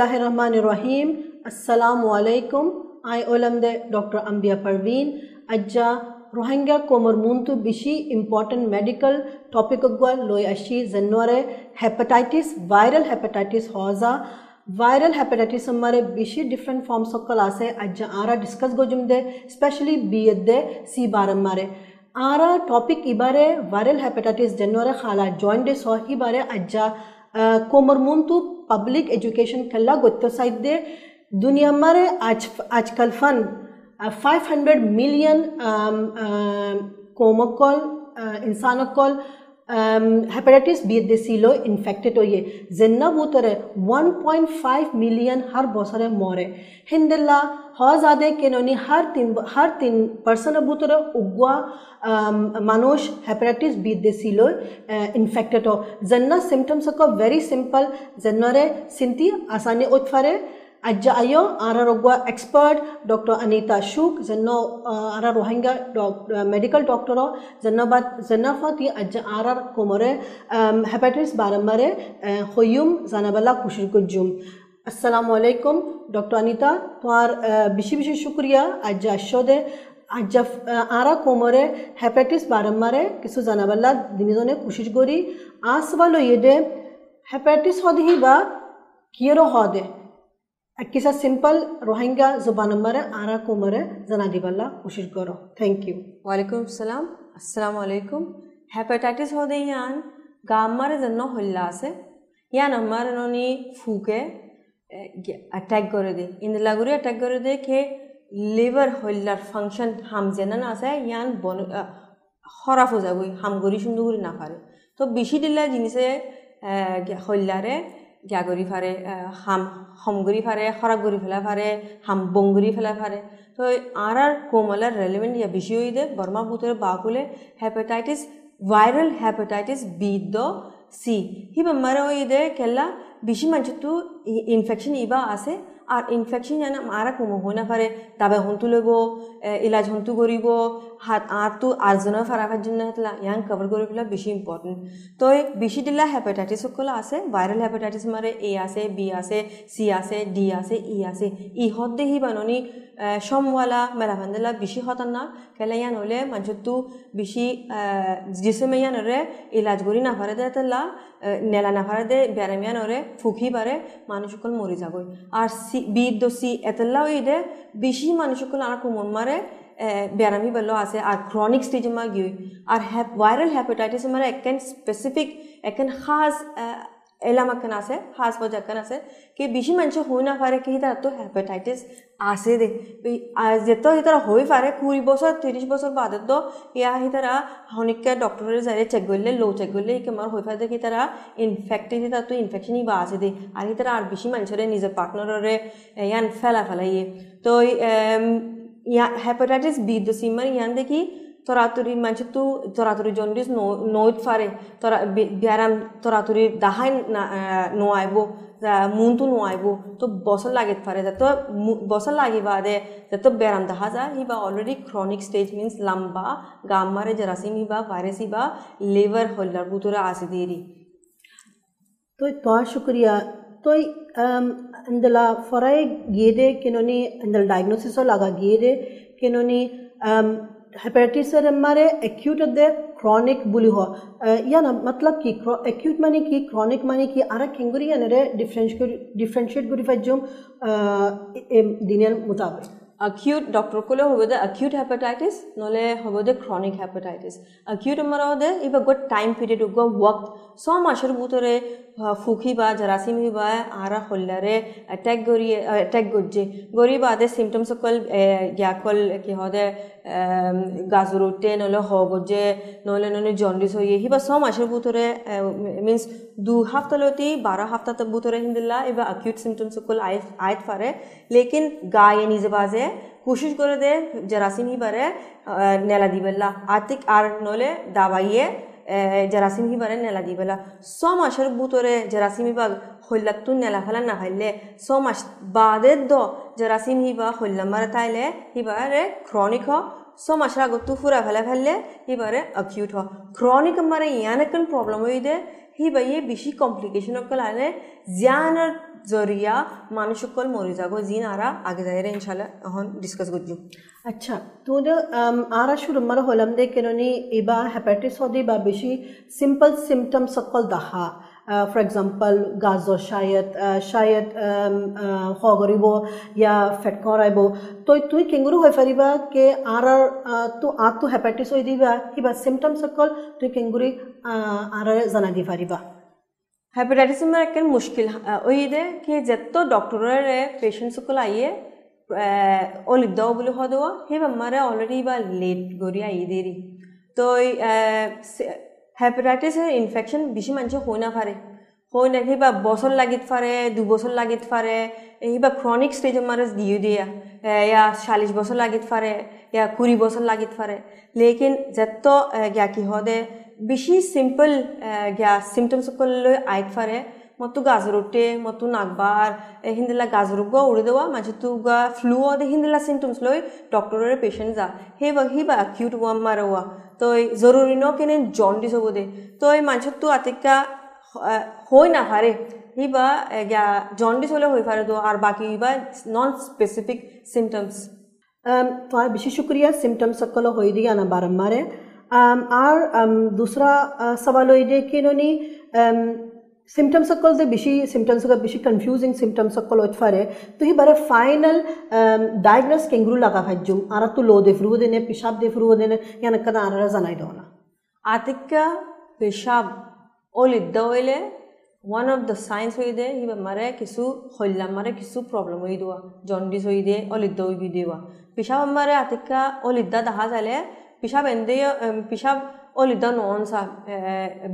बिस्मिल्लाहिर्रहमानिर्रहीम अस्सलाम वालेकुम आई ओलमदे डॉक्टर अंबिया परवीन अज्जा रोहिंग्या को मुंतु बिशी इंपॉर्टेंट मेडिकल टॉपिक अगवा लोय अशी जन्नोरे हेपेटाइटिस वायरल हेपेटाइटिस हौजा वायरल हेपेटाइटिस हमारे बिशी डिफरेंट फॉर्म्स ऑफ़ क्लास है अज्जा आरा डिस्कस गोजुम दे स्पेशली बी दे सी बार हमारे आरा टॉपिक इबारे वायरल हेपेटाइटिस जन्नोरे खाला जॉइंट डिस ही अज्जा ajja komor muntu public education kalla gotto saidde दुनिया मारे आज आजकल फन 500 मिलियन कोमोकॉल इंसानोकॉल हेपेटाइटिस बी देसीलो इन्फेक्टेड हो जेन्ना जेन्ना वन पॉइंट फाइव मिलियन हर बसरे मोरे हिंदला हो ज़्यादा केनोनी, हर तीन हर तीन पर्सन बूतर उगवा मानुष हेपेटाइटिस बी दे देसीलो इन्फेक्टेड हो। जेन्ना सिम्टम्स को वेरी सिंपल जेन्नरे सिंती आसानी उत्फरे ayo ara expert Dr. Anita Shuk zenno ara Rohingya medical doctor zenno bat zenna fati ajja ara hepatitis baramare hoyum zanabala kushir kujum আসসালামু আলাইকুম ডক্টর অনিতা তোমার বেশি বেশি শুক্রিয়া আজ আশ্বদে আজ আরা কোমরে হেপাটাইটিস বারম্বারে কিছু জানাবাল্লা দিনজনে কোশিশ করি আসবালো ইয়েদে হেপাটাইটিস হদিহি বা কিয়েরো হদে किसा सिंपल रोहिंग्या जुबान मरे आरा को मरे जना दिबल्ला कोशिश करो थैंक यू वालेकुम सलाम अस्सलाम वालेकुम हेपेटाइटिस हो दे यान गामारे जन्नो हल्ला से यान हमारे नोनी फूके अटैक करे दे इन लागुरी अटैक करे दे के লিভার হইলার ফাংশন হাম জেনা না আছে ইয়ান বন খরাফ হয়ে যাবই হাম গরি সুন্দর করে না পারে তো বেশি দিলে জিনিসে হইলারে গিয়া কৰি ফাৰে হাম হম কৰি ফাৰে খৰাক কৰি ফেলাই ফাৰে হাম বং কৰি ফেলাই ফাৰে তো আর আর কোমলার রেলিভেন্ট ইয়া বর্মা ভূতের বাকুলে হেপাটাইটিস ভাইরাল হেপাটাইটিস বি দ সি হি বেমারে হয়ে দে কেলা বেশি মানুষতো ইনফেকশন ইবা আছে আর ইনফেকশন কমো হই না পারে তাবে হন্তু লব ইলাজ হন্তু করিব হাত আঁতটো আজনৰ ফাৰাফাৰ জন্য হেতলা ইয়াং কভাৰ কৰি পেলাই বেছি ইম্পৰ্টেণ্ট তো বেছি দিলা হেপাটাইটিছ সকল আছে ভাইৰেল হেপাটাইটিছ মাৰে, এ আছে, বি আছে, চি আছে, ডি আছে, ই আছে। ইহঁত দেহি বাননি সমওয়ালা মেলাভান্দেলা বেছি খতরনাক কেলে ইয়ান হলে মানুষতো বেশি জিসেমে ইয়ানরে ইলাজ করি না পারে দে তেলা নেলা না পারে দে ব্যারামিয়ানরে ফুকি পারে মানুষ সকল মরি যাবই। আর সি বি দোষী এতলা ওই দে, বেশি মানুষগুলো কুমন মারে ব্যারামি বেলো আছে, আর ক্রনিক স্টেজে মা গিয়ে আর ভাইরাল হ্যাপাটাইটিস মানে একেন স্পেসিফিক একেন খাস এলামাকান আছে সাজ বজাকান আছে কি বেশি মানুষ হই না পারে কি তার তো হেপাটাইটিস আছে দে যেত সি তারা হয়ে পারে কুড়ি বছর তিরিশ বছর বাদে তো ইয়া সি তারা হনিকা ডক্টরের যাই চেক করলে লো চেক করলে কি আমার হয়ে পারে কি তারা ইনফেক্ট ইনফেক্টেড তার তো ইনফেকশন বা আছে দে আর হি তারা আর বেশি মানুষের নিজের পার্টনারে ইয়ান ফেলা ফেলাইয়ে তো ইয়া হেপাটাইটিস বি দোসিমার ইয়ান দেখি तरातरी मानसि तो तरातरी जन्डिस नई फारे व्यायाम तरातरी दहाय न नो मन तो नो तो बसर लागे फारे जो बसर लागे बदे जो व्यायाम दहा जाए हिबा ऑलरेडी क्रॉनिक स्टेज मीन्स लंबा गाम मारे जरासीम हिबा वायरस हिबा लेवर होल्डर बुतरे आसे दे रही तो तुआ शुक्रिया तो अंदला फराय गिए दे किनोनी अंदर डायग्नोसिस लगा गिए दे हेपेटाइटिस सर हमारे एक्यूट दे क्रॉनिक बोली हो या ना मतलब कि एक्यूट माने कि क्रॉनिक माने कि आरा खेंगुरी या नरे डिफरेंश डिफरेंशिएट गुरी फज्जम দিনের মোতাবেক acute ডক্টর কলে হব দে acute hepatitis নলে হব দে chronic hepatitis acute মরা দে ইবা গট টাইম পিরিয়ড গো ওয়াক্ত ছ মাসের ভিতরে ফুকি বা জারাসিমি বা আরা হল্লারে অ্যাটাক গরি অ্যাটাক গজ্জে গরি বাদে সিমটমস সকল ইয়াকল কি হদে গাজর উঠে নহলে হ গজ্জে নহলে নহলে জন্ডিস হয়ে হিবা ছ মাসের ভিতরে মিন্স দু হাফতালতি বারো হাফতা ভিতরে হিন্দিল্লা এবার অ্যাকিউট সিমটমস সকল আয় আয়ত পারে লেকিন গায়ে নিজে বাজে কোশিশ করে দে জারাসিম হিবারে নেলা দিবেল্লা আর্থিক আর নলে দাবাইয়ে جراثیم هی برن نلدی بلا سامش هر بوتوره جراثیمی با خلتون نلا فلا نهله سامش بعد دو جراثیم هی با خلل مرتایله هی باره کرونیکا سامش را گتو فورا فلا فلا هی باره اکیوت ها کرونیک مره یانکن پرابلم هیده هی با یه بیشی کمپلیکیشن اکلاینه زیانر অকল আনে জিয়ানার জরিয়া মানুষ অকল মরি যাব জিন আরা আগে যাই ইনশাল্লাহ এখন ডিসকাস করছি আচ্ছা তোদের আরা শুরু মারা হলাম দে কেননি ইবা হেপাটাইটিস হদি বা বেশি সিম্পল সিমটম সকল দাহা ফৰ এক্সাম্পল গাজৰ শায়দ শায়দ সগৰিব ইয়া ফেট কৰাইব তই তুই কেংগুৰু হৈ পাৰিবা কে আৰ তো আঁতটো হেপাটাইটিছ হৈ দিবা কিবা চিমটমছ অকল তুই হাইপাটাইটিসের এক মুশকিল ওইদে কি যেত ডক্টরে পেশেন্ট সকল আইয়ে অলিদ বলে হওয়া দেওয়া সেই বেমারে অলরেডি বা লেট গড়ি আই দেরি তো হেপাটাইটিস ইনফেকশন বেশি মানুষ হয়ে না পারে হয়ে না কি বা বছর লাগিত পারে দু বছর লাগিত পারে এই বা ক্রনিক স্টেজ আমার দিয়ে দিয়া ইয়া চাল্লিশ বছর লাগিত পারে ইয়া কুড়ি বছর লাগিত পারে লেকিন যেত গিয়া কি দে বেছি চিম্পল গিয়া চিমটমসকললৈ আইত পাৰে মতো গাজরুটে মতো নাকবার হিন্দিলা গাজরুগ উড়ে দেওয়া মাঝে তু গা ফ্লু দে হিন্দিলা সিমটমস লই ডক্টরের পেশেন্ট যা। হে বা হি বা অ্যাকিউট ওয়াম মারোয়া তো জরুরি ন কেনে জন্ডিস হব দে। তো এই মানুষের তো আতিকা হই না পারে হি বা গিয়া জন্ডিস হলে হয়ে পারে তো আর বাকি বা নন স্পেসিফিক সিমটমস তোমার বেশি শুক্রিয়া সিমটমস সকল হয়ে দিয়া না বারম্বারে और दूसरा सवाल ये कि इन्होंने ಸಿಂಪ್ಟಮ್ಸ್ ಹಾಕೊಳ್ಳದೆ ಬಿಸಿ ಸಿಂಪ್ಟಮ್ಸ್ ಬಿಸಿ ಕನ್ಫ್ಯೂಸಿಂಗ್ ಸಿಂಪ್ಟಮ್ಸ್ ಹಾಕೊಳ್ಳೋ ಒತ್ಫಾರೆ ತುಹಿ ಬರ ಫೈನಲ್ ಡಯಾಗ್ನೋಸ್ ಕೆಂಗ್ರೂಲ್ ಆಗ ಹಜ್ಜು ಆರ ತುಲೋ ದೇಫ್ರುವುದೇನೆ ಪಿಶಾಬ್ ದೇಫ್ರುವುದೇನೆ ಏನಕ್ಕದ ಆರ ಜನ ಇದ್ದವನ ಆತಿಕ್ಕ ಪಿಶಾಬ್ ಓಲ್ ಇದ್ದವಲೆ ಒನ್ ಆಫ್ ದ ಸೈನ್ಸ್ ಒಯ್ದೆ ಇವ ಮರೆ ಕಿಸು ಹೊಲ್ಲ ಮರೆ ಕಿಸು ಪ್ರಾಬ್ಲಮ್ ಒಯ್ದುವ ಜಾಂಡಿಸ್ ಒಯ್ದೆ ಓಲ್ ಇದ್ದವ ಬಿದ್ದೇವ ಪಿಶಾಬ್ ಮರೆ ಆತಿಕ್ಕ ಓಲ್ ಇದ್ದ ದಹ ಜಾಲೆ पिशाब एंदे पिशाब ओलिदा नॉन सा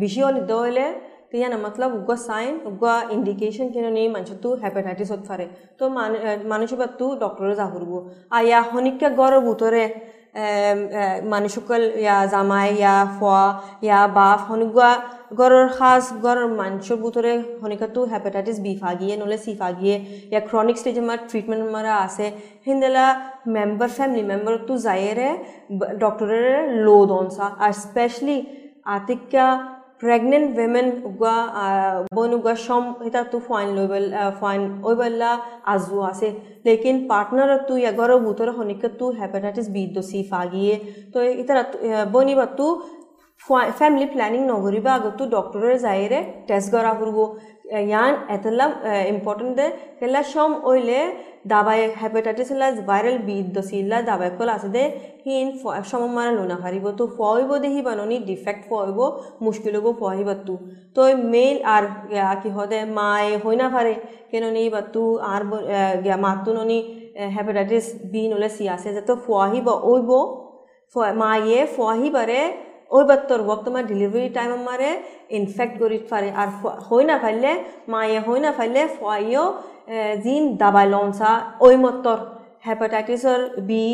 बिशी ओलिदा ओले तो यह मतलब उग्र साइन उग्र इंडिकेशन कि नहीं मानस तू हेपेटाइटिस फारे तो मानुष बात तू डॉक्टर जागुरबो आया हनिक्या गौरव उतरे মানুহসকল জামাই ইয়া ফোৱা ইয়া বাফ সেনেকুৱা গড়ৰ সাজ গড়ৰ মাংসৰ বুটৰে সেনেকুৱাটো হেপেটাইটিছ বি ফাগিয়ে নহ'লে চি ফাগিয়ে ইয়াক ক্ৰনিক ষ্টেজ আমাৰ ট্ৰিটমেণ্ট আমাৰ আছে। সেইদিনা মেম্বাৰ ফেমিলি মেম্বাৰকটো যায়েৰে ডক্টৰেৰে ল' দনচা আৰু স্পেচিয়েলি আতিকা প্ৰেগনেণ্ট উইমেন উগোৱা বন উগোৱা চম এটা তো ফাইন লৈ ফাইন ওই বেলা আজু আছে লেকিন পার্টনার তু এগারো বুতর হনিকে তু হেপাটাইটিস বি দোষী ফাগিয়ে তো এটা বনিবা তু ফ্যামিলি প্ল্যানিং নকরিবা আগতো ডক্টরের যাইরে টেস্ট করা করবো ইয়ান এতলা ইম্পর্টেন্ট কেলা সম ওইলে দাবাই হেপাটাইটিস ইলা ভাইরাল বি দসিলা দাবাই কল আছে দে। হিন সম মারা লোনা হারিব তো ফইব দেহি বাননি ডিফেক্ট ফইব মুশকিল হব ফহিব তু। তো মেল আর কি হদে, মায়ে হই না পারে। কেন নেই বা তু, আর মাতু ননি হেপাটাইটিস বি নলে সি আছে যে তো ফহিব ওইব। মায়ে ফহিবারে বাত্তর ওয়াক্ত আমার ডেলিভারি টাইম আমারে ইনফেক্ট করি পারে। আর হই না ফাইলে, মায়ে হই না ফাইলে ফয়েও জিন দাবাই লঞ্চা। ওই মত্তর হেপাটাইটিসর বি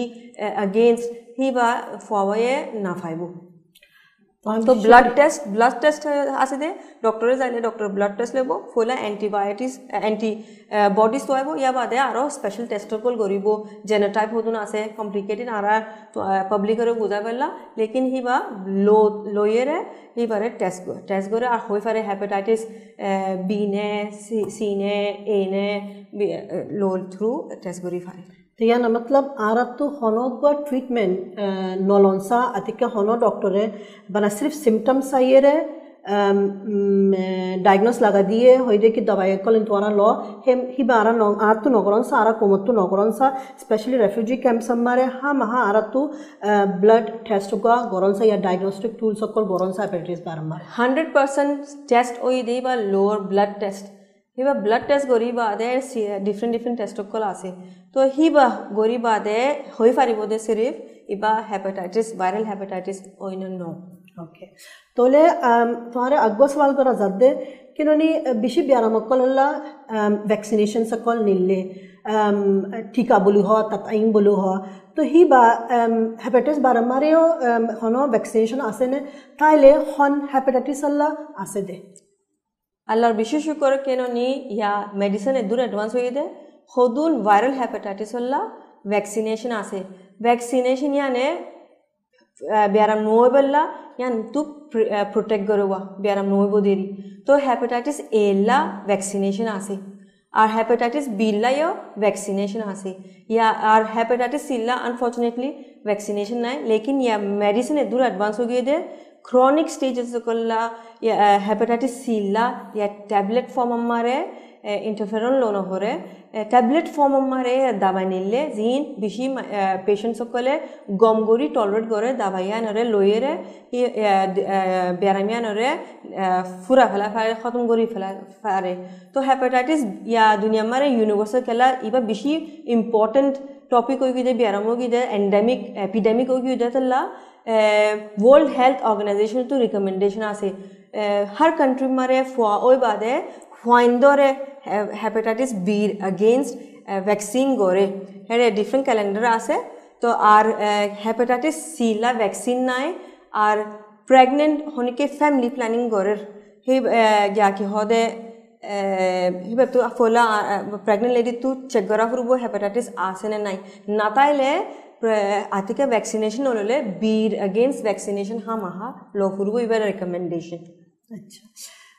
এগেইনস্ট হি বা ফয়ে না ফাইব। তো ব্লাড টেস্ট ব্লাড টেস্ট আছে দে ডক্টৰে যাইলে ডক্টৰ ব্লাড টেস্ট লব ফলে এণ্টিবায়টিক্স এণ্টি বডিজ থোৱাব ইয়াৰ বাদে আৰু স্পেচিয়েল টেষ্টসকল কৰিব। জেনেটাইপ হতুন আছে কমপ্লিকেটেড আৰু পাব্লিকৰে বুজাই পাৰিলা লেকিন সি বা লো লয়েৰে সি বাৰে টেষ্ট টেষ্ট কৰে আৰু হৈ পাৰে হেপাটাইটিছ বি নে চি নে এ নে লো থ্ৰু টেষ্ট কৰি পাৰে ইয়াৰ মতলব আৰাতো সনত ট্ৰিটমেণ্ট নলঞ্চা আটিকে হন ডক্টৰে মানে চিফ চিমটম চাইয়েৰে ডায়গনোজ লাগা দিয়ে হয় কি দবাই কল তোৰা ল সেই আঁৰা ন আৰাতো নগৰণ চা আঁৰা কমতটো নগৰণ চা স্পেচিয়েলি ৰেফিউজি কেম্প চাম্মাৰে হা মাহা আৰাতো ব্লাড টেষ্ট কৰা গৰণ চা ইয়াৰ ডায়গনষ্টিক টুলছ অকল গৰণ চা হেপেটাইটিছ বাৰম্বাৰ হাণ্ড্ৰেড পাৰ্চেণ্ট টেষ্ট হৈ দেই বা লোৱাৰ ব্লাড টেষ্ট সেইবা ব্লাড টেষ্ট কৰিব দে ডিফাৰেণ্ট ডিফাৰেণ্ট টেষ্টসকল আছে তো সি বা কৰিব দে হৈ পাৰিব দে চিৰিফ ইবা হেপাটাইটিছ ভাইৰেল হেপাটাইটিছ অন্যান্য অ'কে তলে তোমাৰ আগুৱা চোৱাল কৰা যাত দে কিন্তু নি বেছি বিয়াৰামসকলৰ ভেকচিনেশ্যনসকল নিলে টিকা বুলি হওক তাত আইন বুলি হওক তো সি বা হেপাটাইটিছ বাৰম্বাৰেও ভেকচিনেশ্যন আছেনে কাইলৈ হন হেপাটাইটিছ আছে দে আল্লাহর বিশেষ করে কেন নি ইয়া মেডিসিন এদুর অ্যাডভান্স হয়ে দে হদুন ভাইরাল হেপাটাইটিস হল্লা ভ্যাকসিনেশন আছে vaccination ইয়ানে biaram noy bella yan tu protect gorowa biaram noy boderi তো hepatitis A লা ভ্যাকসিনেশন আছে আর hepatitis B লা ইয়ো ভ্যাকসিনেশন আছে या আর hepatitis C লা अनफॉर्चुनेटली वैक्सीनेशन নাই लेकिन या मेडिसिन दूर एडवांस हो गए ක්‍රෝනික් ස්ටේජස් එකල්ලා හැපටයිටිස් සීල්ලා ය ටැබ්ලට් ෆෝම් අම්මාරේ ট্যাবলেট ফর্ম আমারে ইন্টারফেরন লোন হরে ট্যাবলেট ফর্ম মারে দাবাই নিলে জিন বেশি পেশেন্ট সকলে গম গরি টলারেট করে দাবাইয়া নরে লইয়েরে বেড়ামিয়া নরে ফুরা ফেলা ফারে খতম করি ফেলা ফারে তো হেপাটাইটিস ইয়া দুনিয়া মারে ইউনিভার্সাল খেলা ইবা বেশি ইম্পর্টেন্ট টপিক হয়ে গিয়ে বেড়াম গিয়ে এন্ডেমিক এপিডেমিক হয়ে গিয়ে তাল্লা वर्ल्ड हेल्थ ऑर्गेनाइजेशन तो रिकमेंडेशन आसे हर कंट्री मारे फुआ ओय बादे Huaindo re hepatitis B against vaccine gore. Here different calendar ase. तो आर हेपेटाइटिस सी ला वैक्सीन ना है आर प्रेग्नेंट होने के फैमिली प्लानिंग गोरर हे या कि होदे हिबे तू फोला प्रेग्नेंट लेडी तू चेक गोरा फिर वो हेपेटाइटिस आसने ना नाताइले आतिका वैक्सीनेशन होले बीर अगेंस्ट वैक्सीनेशन हाँ महा लो फिर वो रिकमेंडेशन अच्छा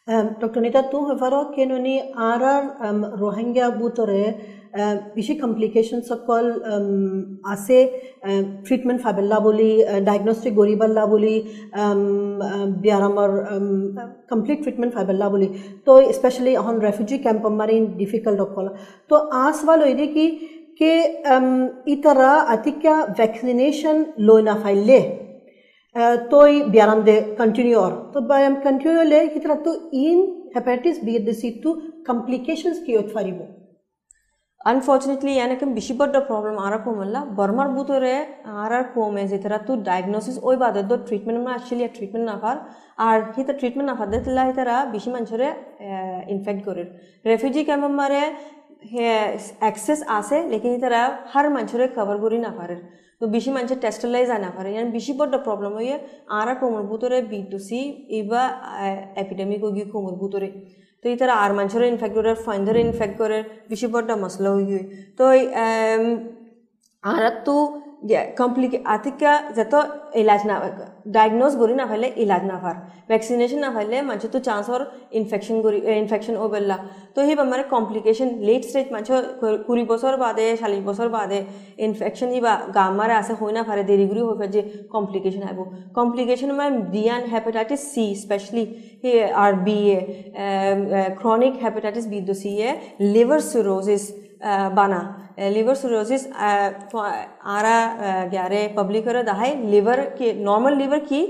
डॉक्टर नीता तू हेफारो कि आर आर रोहिंग्या बुतरे किसी कम्प्लिकेशन सक आसे ट्रिटमेंट फाबल्ला डायग्नोस्टिक गरीबल्ला व्यारम कंप्लीट ट्रिटमेंट फाबल्ला तो स्पेशली अहन रेफ्यूजी कैम्प मारे डिफ़िकल्ट डॉक्टर तो आस वाले कि इतरा अतिक्या वैक्सीनेशन लोना फ़ाइल ले той бярам де континуор. То бајам континуор ле хитра то ин hepatitis B de C2 complications ki otfarimo. Unfortunately ಏನಕ್ಕೆ ಬಿಸಿ ಬಡ್ಡ ಪ್ರಾಬ್ಲಮ್ ಆರಕ್ಕೋಮಲ್ಲ ಬರ್ಮಾರ್ ಬುತರೆ ಆರಾರ್ ಕೋಮೆ ಜೆತರ ತು ಡಯಾಗ್ನೋಸಿಸ್ ಓಯ್ ಬಾದದ್ದು ಟ್ರಿಟ್ಮೆಂಟ್ ಮಾ ಆಕ್ಚುಲಿ ಟ್ರಿಟ್ಮೆಂಟ್ ನಾಫಾರ್ আর হিতা ট্রিটমেন্ট না ফাদে তিল্লা হিতারা বেশি মানুষরে ইনফেক্ট করির রেফিউজি ক্যাম্প মারে অ্যাক্সেস আছে লেকিন হিতারা হার মানুষরে কভার করি না পারের বেশি মানুষের টেস্টালাইজ আনা পারে ইয়ার বেশি বড় প্রবলেম হয়ে আর কোমর ভুতরে বিটুসি এবার এপিডেমিক হয়ে গিয়ে কোমর ভুতরে তো এই তারা আর মানুষের ইনফেক্ট করে ফাইন্ডারে ইনফেক্ট করে বেশি বড় মশলা হয়ে গিয়ে তো আর তো কমপ্লিকে আতিকা যত ইলাজ না ডায়াগনোজ করি না পাইলে ইলাজ না পার ভ্যাকসিনেশন না পাইলে মানুষ তো চান্স ওর ইনফেকশন করি ইনফেকশন ও বেলা তো সেই বেমারে কমপ্লিকেশন লেট স্টেজ মানুষ কুড়ি বছর বাদে চল্লিশ বছর বাদে ইনফেকশন বা গামারে আছে হই না পারে দেরি করে হয়ে যে কমপ্লিকেশন আইব কমপ্লিকেশন মানে ডিয়ান hepatitis C specially R B A chronic hepatitis B দো সি এ লিভার সিরোসিস বানা लिवर सिरोसिस आरा ग्यारे पब्लिक दहाय लिवर की नॉर्मल लिवर की,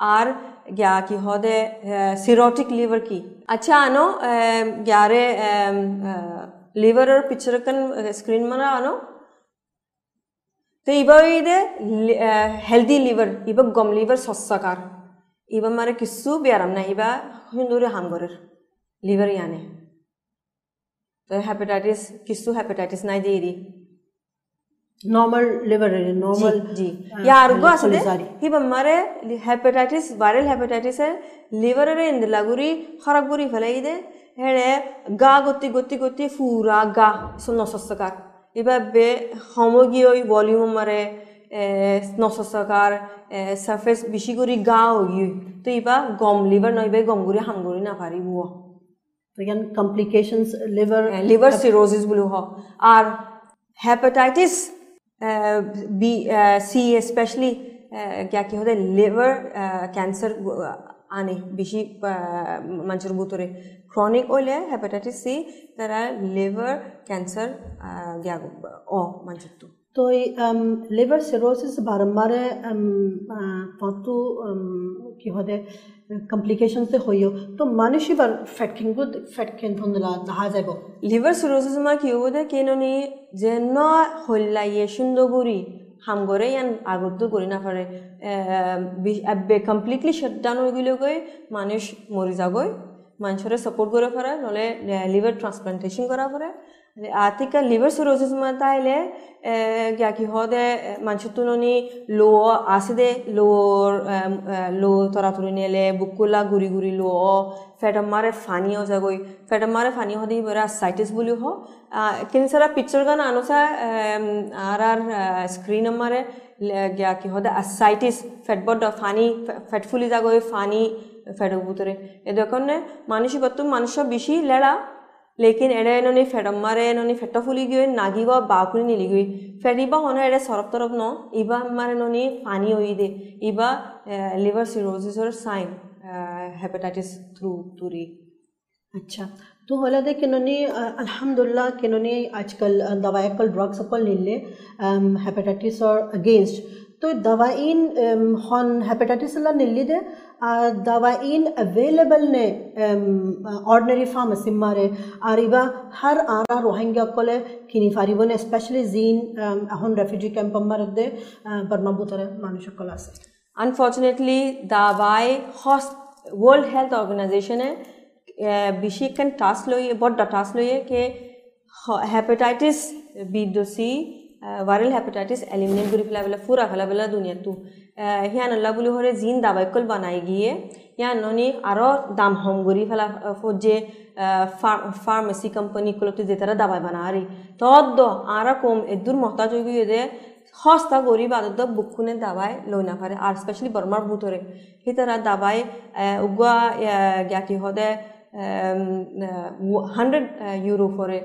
आर, ग्या, की, होदे सिरोटिक लिवर की। अच्छा आनो ग्यारे लिवर और पिक्चर कन स्क्रीन मना आनो। तो इबा इदे हेल्दी लिवर इबा गम लिवर सस्साकार। इबा मारे किस्सु ब्याराम ना, इबा हिंदूरे हाम लिवर याने। तो हेपेटाइटिस किसु हेपेटाइटिस নাই দেরি নর্মাল লিভার নর্মাল জি या आरोग्य असले ही बमारे हेपेटाइटिस वायरल हेपेटाइटिस है लिवर रे इंद लागुरी खराब गुरी फलाई दे हेडे গা গতি গতি গতি ফুরা গা নসস্কার এবার বে হোমোগিও ভলিউম মারে নসস্কার সারফেস বেশি করে গা হই তো ইবা গম লিভার নইবে গম গুরি হাম গুরি না পারিব again complications liver uh, liver cirrhosis গুলো আর hepatitis B B uh, C especially क्या কি হতে লিভার ক্যান্সার আনে বেশি মানুষের ভিতরে ক্রনিক হইলে হেপাটাইটিস সি তারা লিভার ক্যান্সার অ মানুষের তো তো এই লিভার সিরোসিস বারম্বারে কত কি হতে কমপ্লিকেশন হইও, তো মানুষই বার ফ্যাটকিং গুড ফ্যাটকিন ধন্দলা দেখা যাব লিভার সিরোসিস মা কি দে? কেননি যে ন হল্লাইয়ে সুন্দরগুড়ি হামগরে ইয়ান আগত করি না পারে। কমপ্লিটলি শাটডাউন হয়ে গেলে গই মানুষ মরি যাগই মাংসৰে সাপোৰ্ট কৰে ফেৰে নহ'লে লিভাৰ ট্ৰান্সপ্লান্টেশন কৰা ফেরে আর্থিকা লিভার সিরোসিস মাতাইলে কি হে মাংস তুলনি লো আসে দে লোর লো তরা তুলি নিয়ে বুকুলা ঘুরি ঘুরি লো ফেটাম্মারে ফানি হাগৈ ফেটাম্মারে ফানি হদি বেড়া সাইটিস বুলি হ কিন্তু সারা পিকচার গান আনসা আর আর স্ক্রিন আমারে কি হে আসাইটিস ফেটবট ফানি ফেটফুলি যাগৈ ফানি ফেটো বুতরে এ দেখুন মানুষ বত্তু মানুষ বেশি লেড়া লেকিন এডে এননি ফেডম্মারে এননি ফেটা ফুলি গিয়ে নাগিবা বাকুনি নিলি গই ফেডিবা হনে এডে সরব তরফ ন ইবা মারে ননি পানি হই দে ইবা লিভার সিরোসিসর সাইন হেপাটাইটিস থ্রু তুরি अच्छा तो होला दे किनोनी अल्हम्दुलिल्लाह किनोनी आजकल दवाई कल ड्रग्स कल नीले हेपेटाइटिस और अगेंस्ट तो दवाइन हन हेपेटाइटिस ला नीली दे दवाइन अवेलेबल ने um, ऑर्डनरी फार्मेसी मारे आरिबा हर आरा रोहिंग्या कोले किनी फारिबो ने स्पेशली जीन अहन रेफ्यूजी कैंप मारे दे बर्मा बुतरे मानुष कोला से। अनफॉर्चुनेटली दवाई हॉस्ट वर्ल्ड हेल्थ ऑर्गेनाइजेशन है बिशिकन टास्क ये बहुत टास्क लो ये कि हेपेटाइटिस बी दो सी ভাইরাল হেপাটাইটিস এলিমিনেট কৰি পেলাই পেলাই ফেলাই পেলাই দুনিয়াটো। সিয়া নল্লা বুলি হৰে জিন দাবাইকল বনাই গিয়ে, সিয়া ননি আৰু দাম হম কৰি ফেলা যে ফাৰ্মাচি কোম্পানি কলতে যে তারা দাবাই বানারি তদ আরা কম এদুর মহতাজ হয়ে গিয়ে দে সস্তা গরিব আদত বুকুনে দাবাই লৈ নাফারে আর স্পেশালি বর্মার ভূতরে সেই তারা দাবাই উগুয়া কি হদে হান্ড্রেড ইউরো ফরে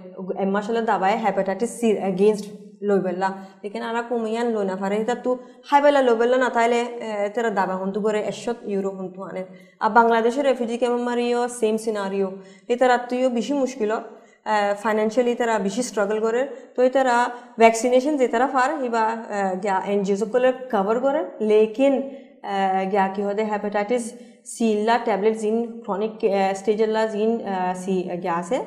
মাসাল্লাহ দাবাই হেপাটাইটিস সি এগেইনস্ট লৈ পেলা। লেকিন আনা কমিয়ান লৈ নাফারে এটা তো হাই পেলা লৈ পেলা নাথাইলে তেরা দাবা হন্তু করে একশত ইউরো হন্তু আনে? আর বাংলাদেশের রেফিউজি ক্যাম্প মারিও সেম সিনারিও এটা তুইও বেশি মুশকিল ফাইনেন্সিয়ালি তারা বেশি স্ট্রাগল করে তো তারা ভ্যাকসিনেশন যে তারা ফার ইবা এন জি সকলে কভার করে লেকিন গিয়া কি হদে হেপাটাইটিস সিল্লা ট্যাবলেটস ইন ক্রনিক স্টেজেল্লা জিন সি গিয়া আছে।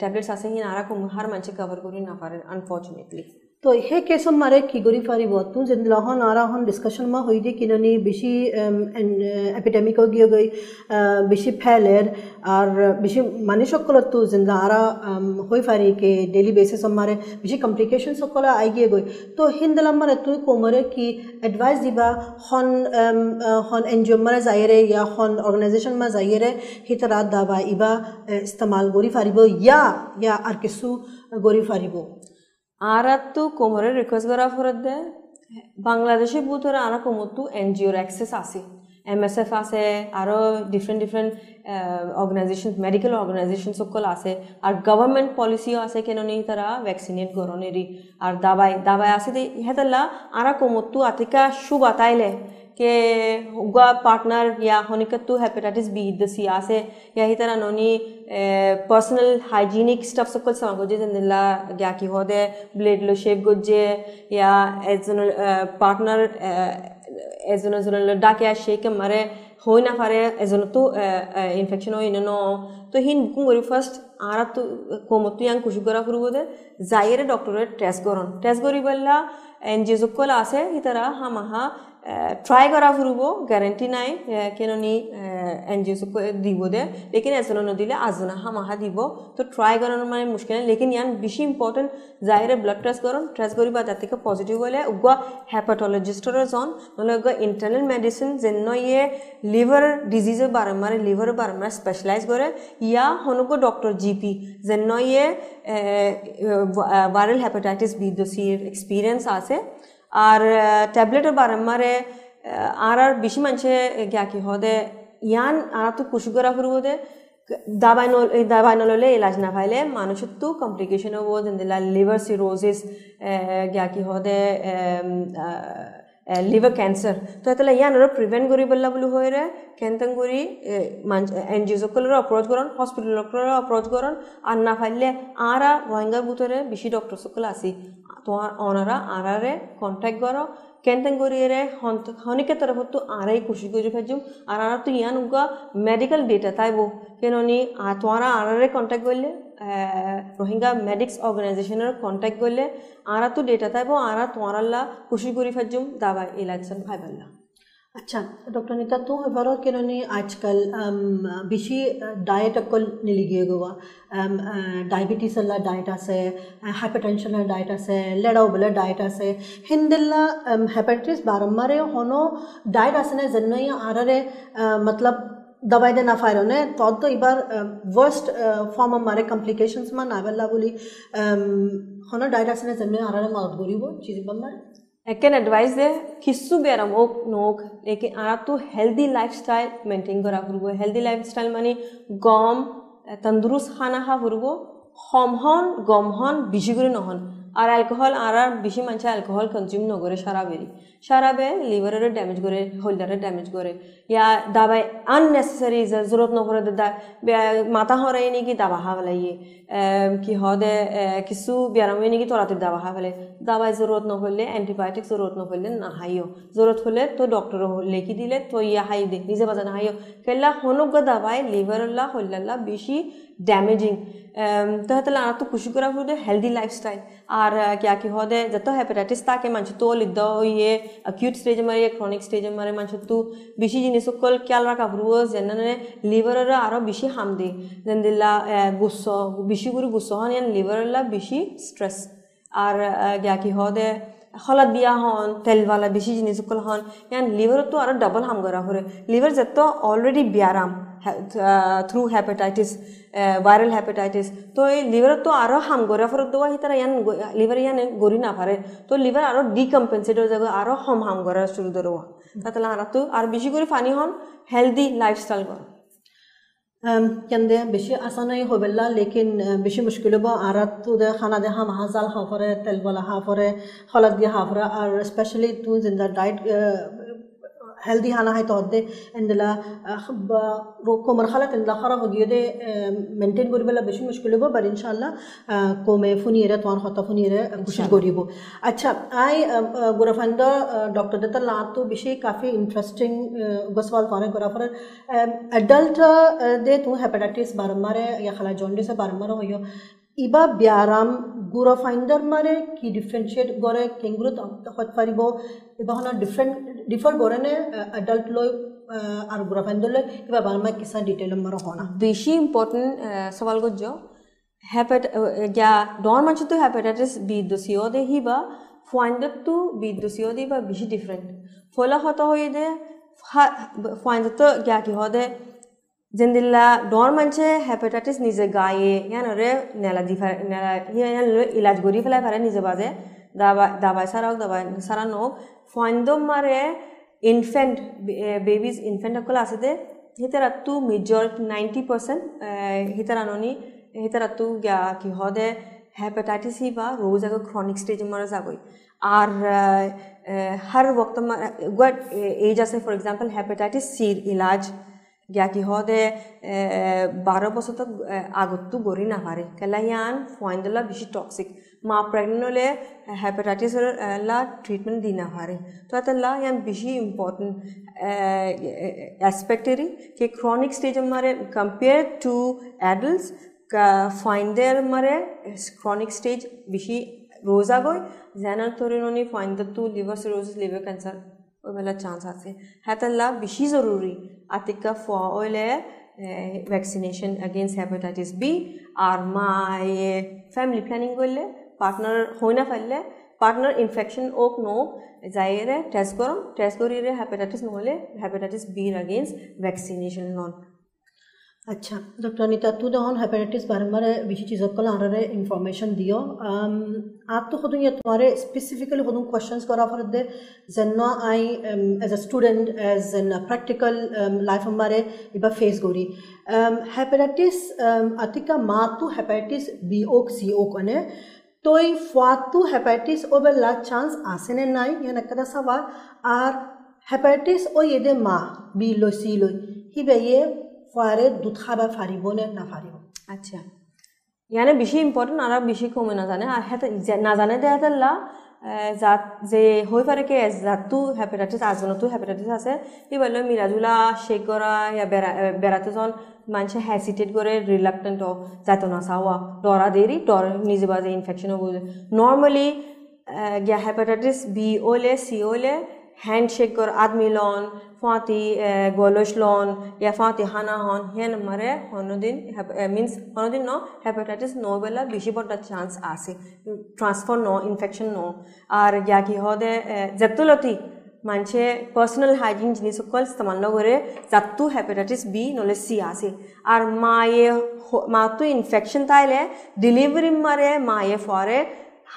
ট্যাবলেটস আছে হিন আরা হার মানছে কভার করি না পারে আনফর্চুনেটলি तो हे केस मारे की गोरी फारी बहुत तू जिन लहन आरा हन डिस्कशन में हुई दी किननी बेशी एपिडेमिक हो गई बेशी फैलेर, और बेशी मानी सकल तू जिन आरा हुई फारी के डेली बेसिस हमारे बेशी कॉम्प्लिकेशन सकल आई गई गई। तो हिंद मारे तू कोमरे की एडवाइस दिबा हन हन एनजीओ मारे जाइरे या हन ऑर्गेनाइजेशन में जाइरे ही तरह दवा इबा इस्तेमाल गोरी या या किसु गोरी আরাত্তু কোমরে রিকোয়েস্ট করা ফরত দেয় বাংলাদেশে বুতরে আনা কোমরতু এনজিওর অ্যাক্সেস আছে। এম এস এফ আছে আরও different different organization medical organization সকল আছে। আর গভর্নমেন্ট পলিসিও আছে কেন নেই তারা ভ্যাকসিনেট গরণেরই আর দাবাই দাবাই আছে হেতাল্লা কোমর তো আতিকা সুবা তাইলে। के हुआ पार्टनर या होनिकत्तु हेपेटाइटिस बी दसी आसे या ही तरह नोनी पर्सनल हाइजीनिक स्टफ सकल समा गोजे जंदिला क्या की होदे ब्लेड लो शेप गोजे या एजन पार्टनर এজন এজন ডাকে আসে কে মারে হৈ নাপাৰে এজনতো ইনফেকশ্যন হৈ ন তো হিন বুকিং কৰি ফাৰ্ষ্ট আৰা তো কমতো ইয়াং কুচু কৰা ফুৰিব দে যাইৰে ডক্টৰে টেষ্ট কৰণ টেষ্ট কৰি পেলা এন জি অ'সকল আছে সি তাৰা হা মাহা ট্রাই করা ফুরব গ্যারেন্টি নাই কেননি এনজিও দিব দে লেকিন এজন নদিলে আজনা হামাহা দিব তো ট্রাই করার মানে মুশকিল নাই লেকিন ইয়ান বেশি ইম্পর্টেন্ট যাইরে ব্লাড টেস্ট করুন টেস্ট করিবা তার থেকে পজিটিভ হলে উগুয়া হেপাটলজিস্টর জন নহলে উগুয়া ইন্টারনাল মেডিসিন যেন ইয়ে লিভার ডিজিজের বারম্বার লিভার বারম্বার স্পেশালাইজ করে ইয়া হনুকো ডক্টর জিপি যেন ইয়ে ভাইরাল হেপাটাইটিস বি দোষীর এক্সপিরিয়েন্স আছে আর ট্যাবলেটের বারম্বারে আর আর বেশি মানুষে গিয়া কি হদে ইয়ান আর তো কুশু করা ফুরব দে দাবাই নল দাবাই নললে ইলাজ না পাইলে মানুষের তো কমপ্লিকেশন হব যেন লিভার গিয়া কি হদে লিভার ক্যান্সার তো এতলে ইয়ান আর প্রিভেন্ট করি বললা বলে হয়ে রে কেনতেন করি এন জি সকলের অপ্রোচ করন হসপিটাল ডক্টরের অপ্রোচ করন আর না পাইলে আরা রোহিঙ্গার ভিতরে বেশি ডক্টর সকল আসি তোমার ওনারা আরারে কন্ট্যাক্ট করো কেনতেন করিয়ে হনিকে তো আরাই খুশি করে ফেজুম আর আর তো ইয়ান উগা মেডিকেল ডেটা তাইবো কেননি তোমারা কন্ট্যাক্ট করলে রোহিঙ্গা মেডিক্স অর্গানাইজেশনের কন্ট্যাক্ট করলে আরা তো ডেটা তাইবো আরা তোমারাল্লা খুশি করে ফেজুম দাবা এলাকশন ভাইবাল্লা अच्छा डॉक्टर नीता तूं वरोत किनोनी आजकल बिशी डायट अक्कल निलिगियो गोवा डायबिटीस वाला डायट आस हाइपरटेंशन डायट आसे लेडाओ बोले डायट आसे हिंदल्ला हेपेटाइटिस बारम्बारे हनो डायट आसे ने जन्नो या आररे मतलब दवाई देना फायर ने तो तो इबार वर्स्ट फॉर्म हमारे कॉम्प्लिकेशंस में नावल बोली होना डायट आसे ने जन्नो आररे माउथ गोरी वो, चीज़ बंदा I can advise there කිසිදු බැරමෝක් නෝක් ඒක ආතු healthy lifestyle maintain करा हुरुगो healthy lifestyle माने गम तंदुरुस्त खाना खा हुरुगो हम हन गम हन बिज़ी करे नहन আর অ্যালকোহল আর আর বেশি মানুষ অ্যালকোহল কনজিউম নকরে সারা বেরি সারা বে লিভারের ড্যামেজ করে হোল্ডারের ড্যামেজ করে। ইয়া দাবাই আননেসেসারি জরুরত নকরে মাথা হরাই নাকি দাবা হা পেলাইয়ে কি হদে কিছু ব্যারামে নাকি তরাতে দাবা হা পেলে দাবাই জরুরত নহলে অ্যান্টিবায়োটিক জরুরত নহলে না হাইও। জরুরত হলে তো ডক্টর লেখি দিলে তো ইয়া হাই দে, নিজে বাজা না হাইও। কেলা হনুক দাবাই লিভারল্লা হোল্ডাল্লা বেশি ড্যামেজিং तो हतला आना तो खुशी करा फुदे हेल्दी लाइफस्टाइल आर क्या की होदे जतो हेपेटाइटिस ताके मानछ तो लिद्द ये अक्यूट स्टेज मारे क्रोनिक स्टेज मारे मानछ तू बिशी जिनिस कल क्याल राखा फुरबो जेनने लिवर आरो बिशी हाम दे जेनदिल्ला गुस्सो बिशी गुरु गुस्सो हन यान लिवर बिशी स्ट्रेस आर क्या की होदे হলত দিয়া হন তেলৱালা বেছি জিনিস সকল হন, ইয়ান লিভারতো আর ডবল হাম করা হরে লিভার যত অলরেডি বিয়ারাম থ্রু হেপাটাইটিস ভাইরাল হেপাটাইটিস তো এই লিভারতো আরও হাম করে ফরত দেওয়া হিতারা ইয়ান লিভার ইয়ান গড়ি না পারে তো লিভার আরও ডিকম্পেনসেট হয়ে যাবে আরও হম হাম করা শুরু দেওয়া তাতে আর তো, আর বেশি করে ফানি হন হেলদি লাইফস্টাইল করা। কেন্দে বেশি আসানাই হবেলা লেকিন বেশি মুশকিল হব আর তো দে খানা দে হাম হাজাল হাফরে هلدي هانا هاي تهدي عند لا خب كو مرحلة عند لا خرا هدي ده منتين غوري بلا بشو مشكلة بو بر إن شاء الله كو ما فوني ره توان خطا فوني ره كوشش غوري بو अच्छा आई دكتور डॉक्टर दत्तल नाथ بشي كافي काफ़ी غسوال गसवाल तौर गुराफर एडल्ट दे तू हेपेटाइटिस बारम्बार या खला जॉन्डिस बारम्बार हो ইবা ব্যায়াম গুড় ফাইন্ডার মারে কি ডিফারেন্সিয়েট করে কেংগুরুত হত পারিব ইবা হনা ডিফারেন্ট ডিফার করে এডাল্ট লৈ আর গুড় ফাইন্ডার লৈ কিবা বারমা কিসা ডিটেল মারো হনা। বেশি ইম্পর্টেন্ট সওয়াল গজ্জ হেপাট যা ডর মানছ তো হেপাটাইটিস বি দসিও দে হিবা ফাইন্ডার তো বি দসিও দে বা বেশি ডিফারেন্ট ফলা হত হয়ে দে ফাইন্ডার তো গা কি ജെന്തില്ല ഡോർ മനുഷ്യ ഹെപ്പറ്റൈറ്റിസ് നിജ ഗായെ ഞാൻ নেলা നെല ദിഫ നെല ഞാൻ ഇലാജ് ഗരി ফেলাই পারে নিজে বাজে দাবা দাবাই সারাও দাবাই সারা নোক ফন্দম মারে ইনফেন্ট বেবিজ ইনফেন্ট সকল আছে দে হিতারা তু মেজর নাইনটি পার্সেন্ট হিতারা ননি হিতারা তু গিয়া কি হদে হেপাটাইটিস হি বা রোজ আগে ক্রনিক স্টেজ মারা যাবই আর হর ওক্ত গুড এজ আছে ফর এক্সাম্পল হেপাটাইটিস সির ইলাজ Yakihode barobosoto agotu gorina pare. Kalayan foindala bishi toxic. Ma pregnole hepatitis la treatment dina pare. तो अतला यान बिशी इम्पोर्टेंट एस्पेक्ट री कि क्रॉनिक स्टेज हमारे कंपेयर टू एडल्ट फाइंडर हमारे क्रॉनिक स्टेज बिशी रोजा गोई जैनर थोड़ी उन्होंने finder to liver cirrhosis liver cancer ওই মেলা চান্স আছে হ্যাঁ বেশি জরুরি আতিকা ফোয়া ওইলে ভ্যাকসিনেশন এগেইনস্ট হেপাটাইটিস বি আর মা এ ফ্যামিলি প্ল্যানিং করলে পার্টনার হই না ফেললে পার্টনার ইনফেকশন ওক নো যাইয়েরে টেস্ট করম টেস্ট করিয়ে হেপাটাইটিস নহলে হেপাটাইটিস বির এগেইনস্ট ভ্যাকসিনেশন ল'ন अच्छा डॉक्टर अनिता तू दहन हेपेटाइटिस बारे में विशेष चीज़ों को लारे इन्फॉर्मेशन दियो आप तो खुद ये तुम्हारे स्पेसिफिकली खुद क्वेश्चंस करा फर दे जन्ना I as a student as an practical life हमारे इबा फेस गोरी हेपेटाइटिस अतिका मा तू हेपेटाइटिस बी ओक सी ओक अने तोय फातु हेपेटाइटिस ओबेला चांस आसेने नाई या नकदा सवाल आर हेपेटाइटिस ओ येदे मा बी लो सी लो ही बे ये ফারে দুধ খাবার ফারিব নে না ফারিব আচ্ছা ইয়ানে বেশি ইম্পর্টেন্ট আর বেশি কমে নাজানে আর হেতে নাজানে দেয়া তেল্লা জাত যে হৈ পারে কে জাতটো হেপাটাইটিস আজনতো হেপাটাইটিস আছে ই বলল মিরাজুলা শেক করা ইয়া বেড়া বেড়াতে যখন মানুষে হ্যাসিটেট করে রিলাক্টেন্ট যাইতো না চাওয়া ডরা দেরি ডর নিজে বাজে ইনফেকশন হব নর্মালি গিয়া হেপাটাইটিস বি ওলে সি ওলে ہینڈ شیک کر آدمی لون فاتی گولوش لون یا فاتی ہانا ہون ہین مرے ہنودین مینس ہنودین نو ہیپاٹائٹس نو بلا بیشی بڑا چانس آسی ٹرانسفر نو انفیکشن نو اور یا کی ہو دے جتلتی মানুষে পার্সোনাল হাইজিন জিনিস সকল ইস্তেমাল করে যাতু হেপাটাইটিস বি নলে সি আসে আর মায়ে মাতু ইনফেকশন তাইলে ডেলিভারি মারে মায়ে ফরে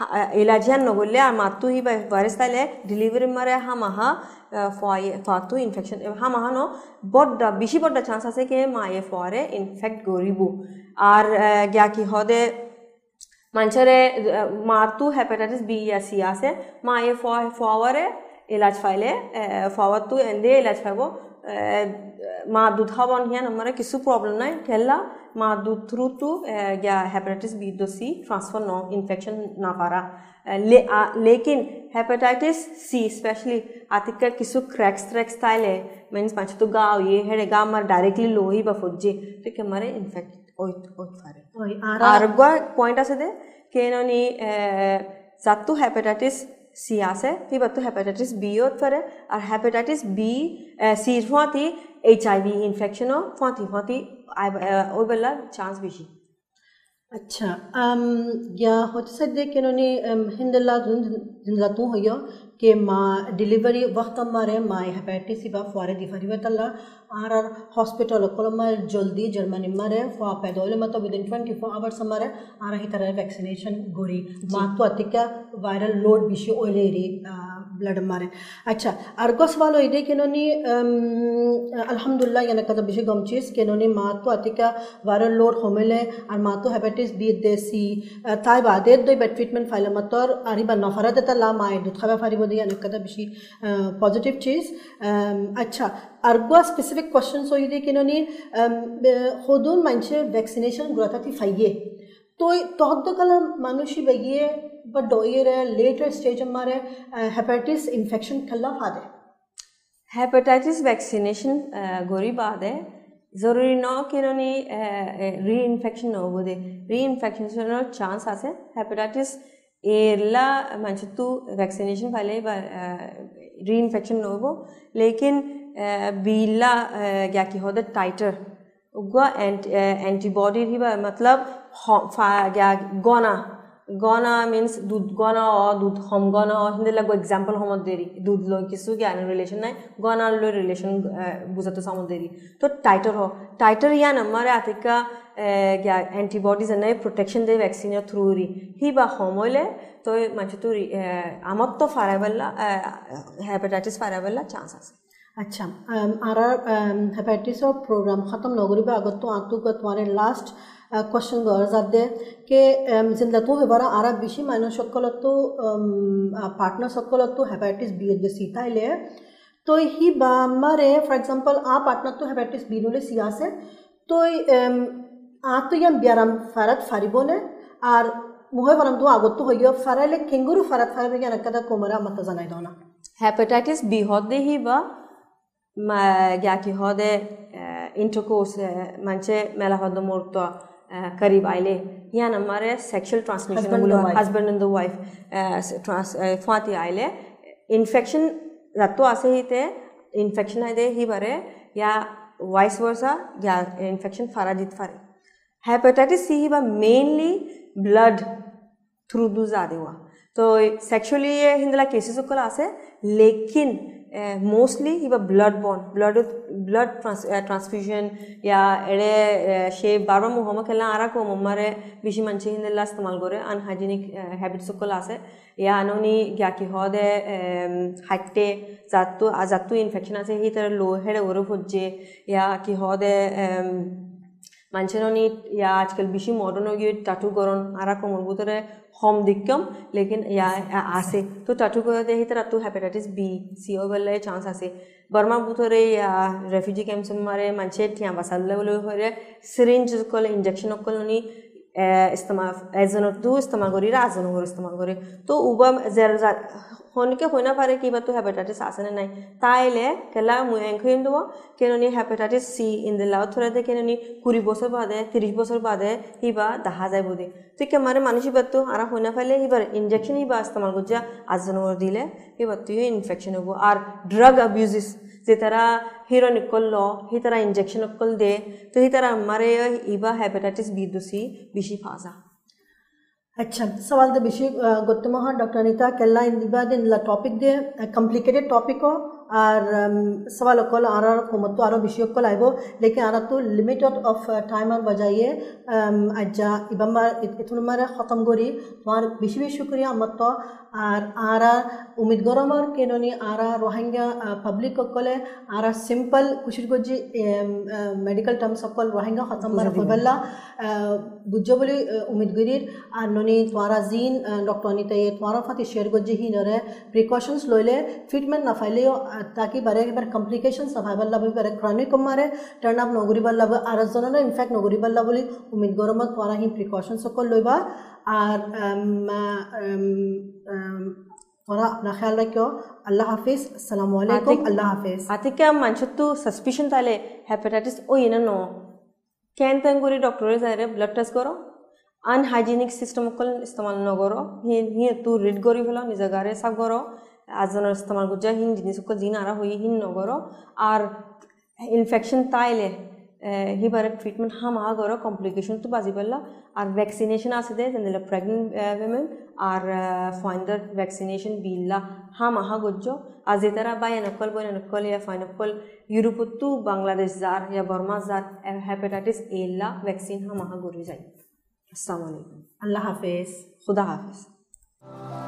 علاجيا نقول لها ما توهي بفيروس تاله delivery مره همها فاي فاتو infection همها نو بود بيشي بود chance আছে কে মায়ে ফরে infect গরিবু আর গিয়া কি হদে মানুষরে মাতু হেপাটাইটিস বি ইয়া সি আছে মায়ে ফওয়ারে এলাজ ফাইলে ফওয়ার তু এন্ডে এলাজ ফাইব ma dudhabon hian amara kisu problem nai kella ma dudru tu ya hepatitis B दो तो सी ट्रांसफ़र no infection ना para ले आ, लेकिन हेपेटाइटिस सी स्पेशली आतिका किसु क्रैक्स ट्रैक्स था ले मीन्स पाँच तो गाँव ये है गाँव मार डायरेक्टली लो ही बफुज्जे ठीक है मारे इन्फेक्ट ओत पॉइंट आ සියාස තිබත්තු හැපටටිස් බියෝත් වර හැපටටිස් B සීර්වාති HIV इन्फेक्शनों फोती फोती ओबला चांस भी अच्छा या होते सद्य कि उन्होंने हिंदला जिंदला तो हो कि माँ डिलीवरी वक्त मारे माए हेपेटिस इबा फुआरे दिफारी तल्ला। आर आर हॉस्पिटल को मार जल्दी जर्मनी मारे फुआ पैदल मत within twenty four hours मारे आर ही तरह वैक्सीनेशन गोरी। माँ तो अतिका वायरल लोड बिशी ओले ব্লাড মারে। আচ্ছা আর গস ভালো এটাই কেননি আলহামদুলিল্লাহ ইয়ানে কাজ বেশি গম চিজ কেননি মা তো আতিকা ভাইরাল লোড হোমেলে, আর মা তো হেপাটাইটিস বি দেসি তাই বাদে দই বেড ট্রিটমেন্ট ফাইলে মাত্র আর বা নফারাতে তা লা দুধ খাবার ফারিব দিয়ে অনেক কথা বেশি পজিটিভ চিজ আচ্ছা আর গোয়া স্পেসিফিক কোয়েশ্চেন্স হইলে কেননি হদুন মানুষের ভ্যাকসিনেশন গুড়াতাতি ফাইয়ে। तो तोहदकल तो मानुषी बगिए बडोयर है लेटर स्टेज हमारे हेपेटाइटिस इन्फेक्शन खल्ला फाद। दे हेपेटाइटिस वैक्सीनेशन गोरी बात है। ज़रूरी ना कि इन्होंने री इन्फेक्शन ना हो दे। री इन्फेक्शन से चांस आसे हेपेटाइटिस एला मंच तू वैक्सीनेशन पहले री इन्फेक्शन ना हो लेकिन बीला क्या कि होता टाइटर उगवा एंटीबॉडी थी मतलब क्या गना গনা মিনস দুধ গনা অ দুধ হম গনা অ হিন্দে লাগো এক্সাম্পল সমত দেরি দুধ লৈ কিছু জ্ঞান রিলেশন নাই গনার লৈ রিলেশন বুঝাতে সমত দেরি তো টাইটার হ টাইটার ইয়ান আমার আতিকা এন্টিবডিজ এনে প্রোটেকশন দে ভ্যাকসিনের থ্রু রি হি বা সময়লে তো মানুষ তো আমার তো ফারাবেলা হেপাটাইটিস ফারাবেলা চান্স আছে अच्छा आरा हेपेटिसर प्रोग्राम ख़त्म नगरी আগত তো আতু তোমার লাস্ট কোশ্চন দর্জারদের কে জিন্দাতু এবার আর বেশি মানুষ সকলত পার্টনার সকলত হেপাটাইটিস বি দে সিতাইলে তো হি বামারে ফর এক্সাম্পল আ পার্টনার তো হেপাটাইটিস বি নলে সি আছে তো আ তো ইয়াম বিয়ারাম ফারাত ফারিবনে আর মুহে বরাম তো আগত হই গিয়া ফারাইলে কেঙ্গুরু ফারাত ফারাবে কেন কথা কোমরা মত জানাই দাও না। হেপাটাইটিস বি হদে হি বা গ্যাকি হদে ইন্টারকোর্স মানছে মেলা হদ মুহূর্ত करीब आइले यहाँ हमारे sexual transmission husband and the wife trans फाती आइले इन्फेक्शन रत्तो आसे ही ते इन्फेक्शन है दे ही बारे. या वाइस वर्सा या इन्फेक्शन फारा दित फारे. हेपेटाइटिस सी ही बा मेनली ब्लड थ्रू दू ज़्यादा हुआ तो सेक्सुअली ये हिंदला केसेस को आसे लेकिन मोस्टली ये blood borne blood blood transfusion या एडे शे बारबा मुहम खेलना आरा को मम्मारे बेशी मंचे हिंदला इस्तेमाल करे अनहाइजीनिक हैबिट्स को लासे या अनोनी क्या कि हदे हाइटे जातु जातु इन्फेक्शन आसे ही तरह लो हेडे ओरो भुज्जे या कि हदे মানুহজননি ইয়াৰ আজিকালি বেছি মডাৰ্ণ হৈ গৈ তাতুকৰণ আৰু কমলগুটৰে সম দিক্ষম লেকিন ইয়াৰ আছে। তো তাতুকৰণতে সেই তাতো হেপেটাইটিছ বি চি অ' গ'লে চান্স আছে। ব্ৰহ্মপুত্ৰৰে ৰেফিউজি কেম্পছমাৰে মানুহে ঠিয়া বাচালে বুলি হ'লে চিৰিঞ্জ কলে ইঞ্জেকশ্যন অকল নি ইস্তেমাল এজনতো ইস্তেমাল কৰি ৰাজজনকৰ ইস্তেমাল কৰে। তো উবাম শনিকে হৈ নাপাৰে কিবা তো হেপাটাইটিছ আছেনে নাই তাইলে কেলা মই এংখুইন দিব কেননি হেপাটাইটিছ চি ইন দিলা থৰে দে কেননি কুড়ি বছর বাদে তিরিশ বছর বাদে হিবা দেখা যায় বোধে তুই কেমারে মানুষ হিবার তো আর হৈ নাপাইলে হিবার ইনজেকশন হিবা ইস্তেমাল করছে আজনর দিলে হিবার তুই ইনফেকশন হব আর ড্রাগ অ্যাবিউজিস যে তারা হিরো নিকল ল সি তারা ইনজেকশন অকল দে তো সি তারা আমারে ইবা হেপাটাইটিস বি দুসি বেশি ফাঁসা अच्छा सवाल तो बेशी गोत्तम डॉक्टर अनिता केल्ला इन दिबा दिन ला टॉपिक दे कॉम्प्लिकेटेड टॉपिक हो। আর সওয়াল অকল আর কমতো আরও বেশি অকল আইব। লেকিন আর তো লিমিটেড অফ টাইমার বাজাইয়ে আজ্জা ইবাম্বার ইথুনমারে খতম করি তোমার বেশি বেশি শুক্রিয়া আমার তো আর আরা উমিদ গরমর কেননি আরা রোহিঙ্গা পাবলিক অকলে আরা সিম্পল কুশির গজি মেডিকেল টার্মস অকল রোহিঙ্গা খতম মার বুঝ বলি উমিদ গরির আর ননি তোমারা জিন ডক্টর নিতে তোমার ফাতি শেয়ার গজি হিনরে প্রিকশনস লইলে ট্রিটমেন্ট না ফাইলেও ತಾಕಿ ಬರೆಗೆ ಬರ ಕಾಂಪ್ಲಿಕೇಶನ್ಸ್ ಭಾಗಲ್ಲ ಬರೆ ಕ್ರಾನಿಕ್ ಕುಮಾರೆ ಟರ್ನ್ ಅಪ್ নগরিবার লাভ আর জননা ইনফ্যাক্ট নগরিবার লাভ বলে উমিদ গরমত পরা হি প্রিকশন সকল লইবা আর পরা আপনা খেয়াল রাখিও আল্লাহ হাফিজ আসসালামু আলাইকুম আল্লাহ হাফিজ আতিকা মানছতু সাসপিশন তালে হেপাটাইটিস ও ইনা নো কেন তেঙ্গুরি ডক্টরে যাইরে ব্লাড টেস্ট করো আনহাইজিনিক সিস্টেম কল ইস্তেমাল নগরো হি হি তু রিড করি হলো নিজ গারে সাফ করো azonarstama गुजा hin जिन सुख jin आरा हुई hin नगर आर इनफेक्शन taile हि बारे ट्रिटमेंट हम आ गर कम्प्लिकेशन तो बाजी बल्ला आर वैक्सीनेशन आ सदे जनरल प्रेग्नेंट वेमेन आर फाइनर वैक्सीनेशन बील्ला हम आहा गुज्जो आज ये तरह बाय नक्कल बोय नक्कल या फाइनकल यूरोप तो बांग्लादेश जार या बर्मा जार हेपेटाइटिस एला वैक्सीन हम आ गुरी जाए अल्लाह हाफिज़ खुदा हाफिज़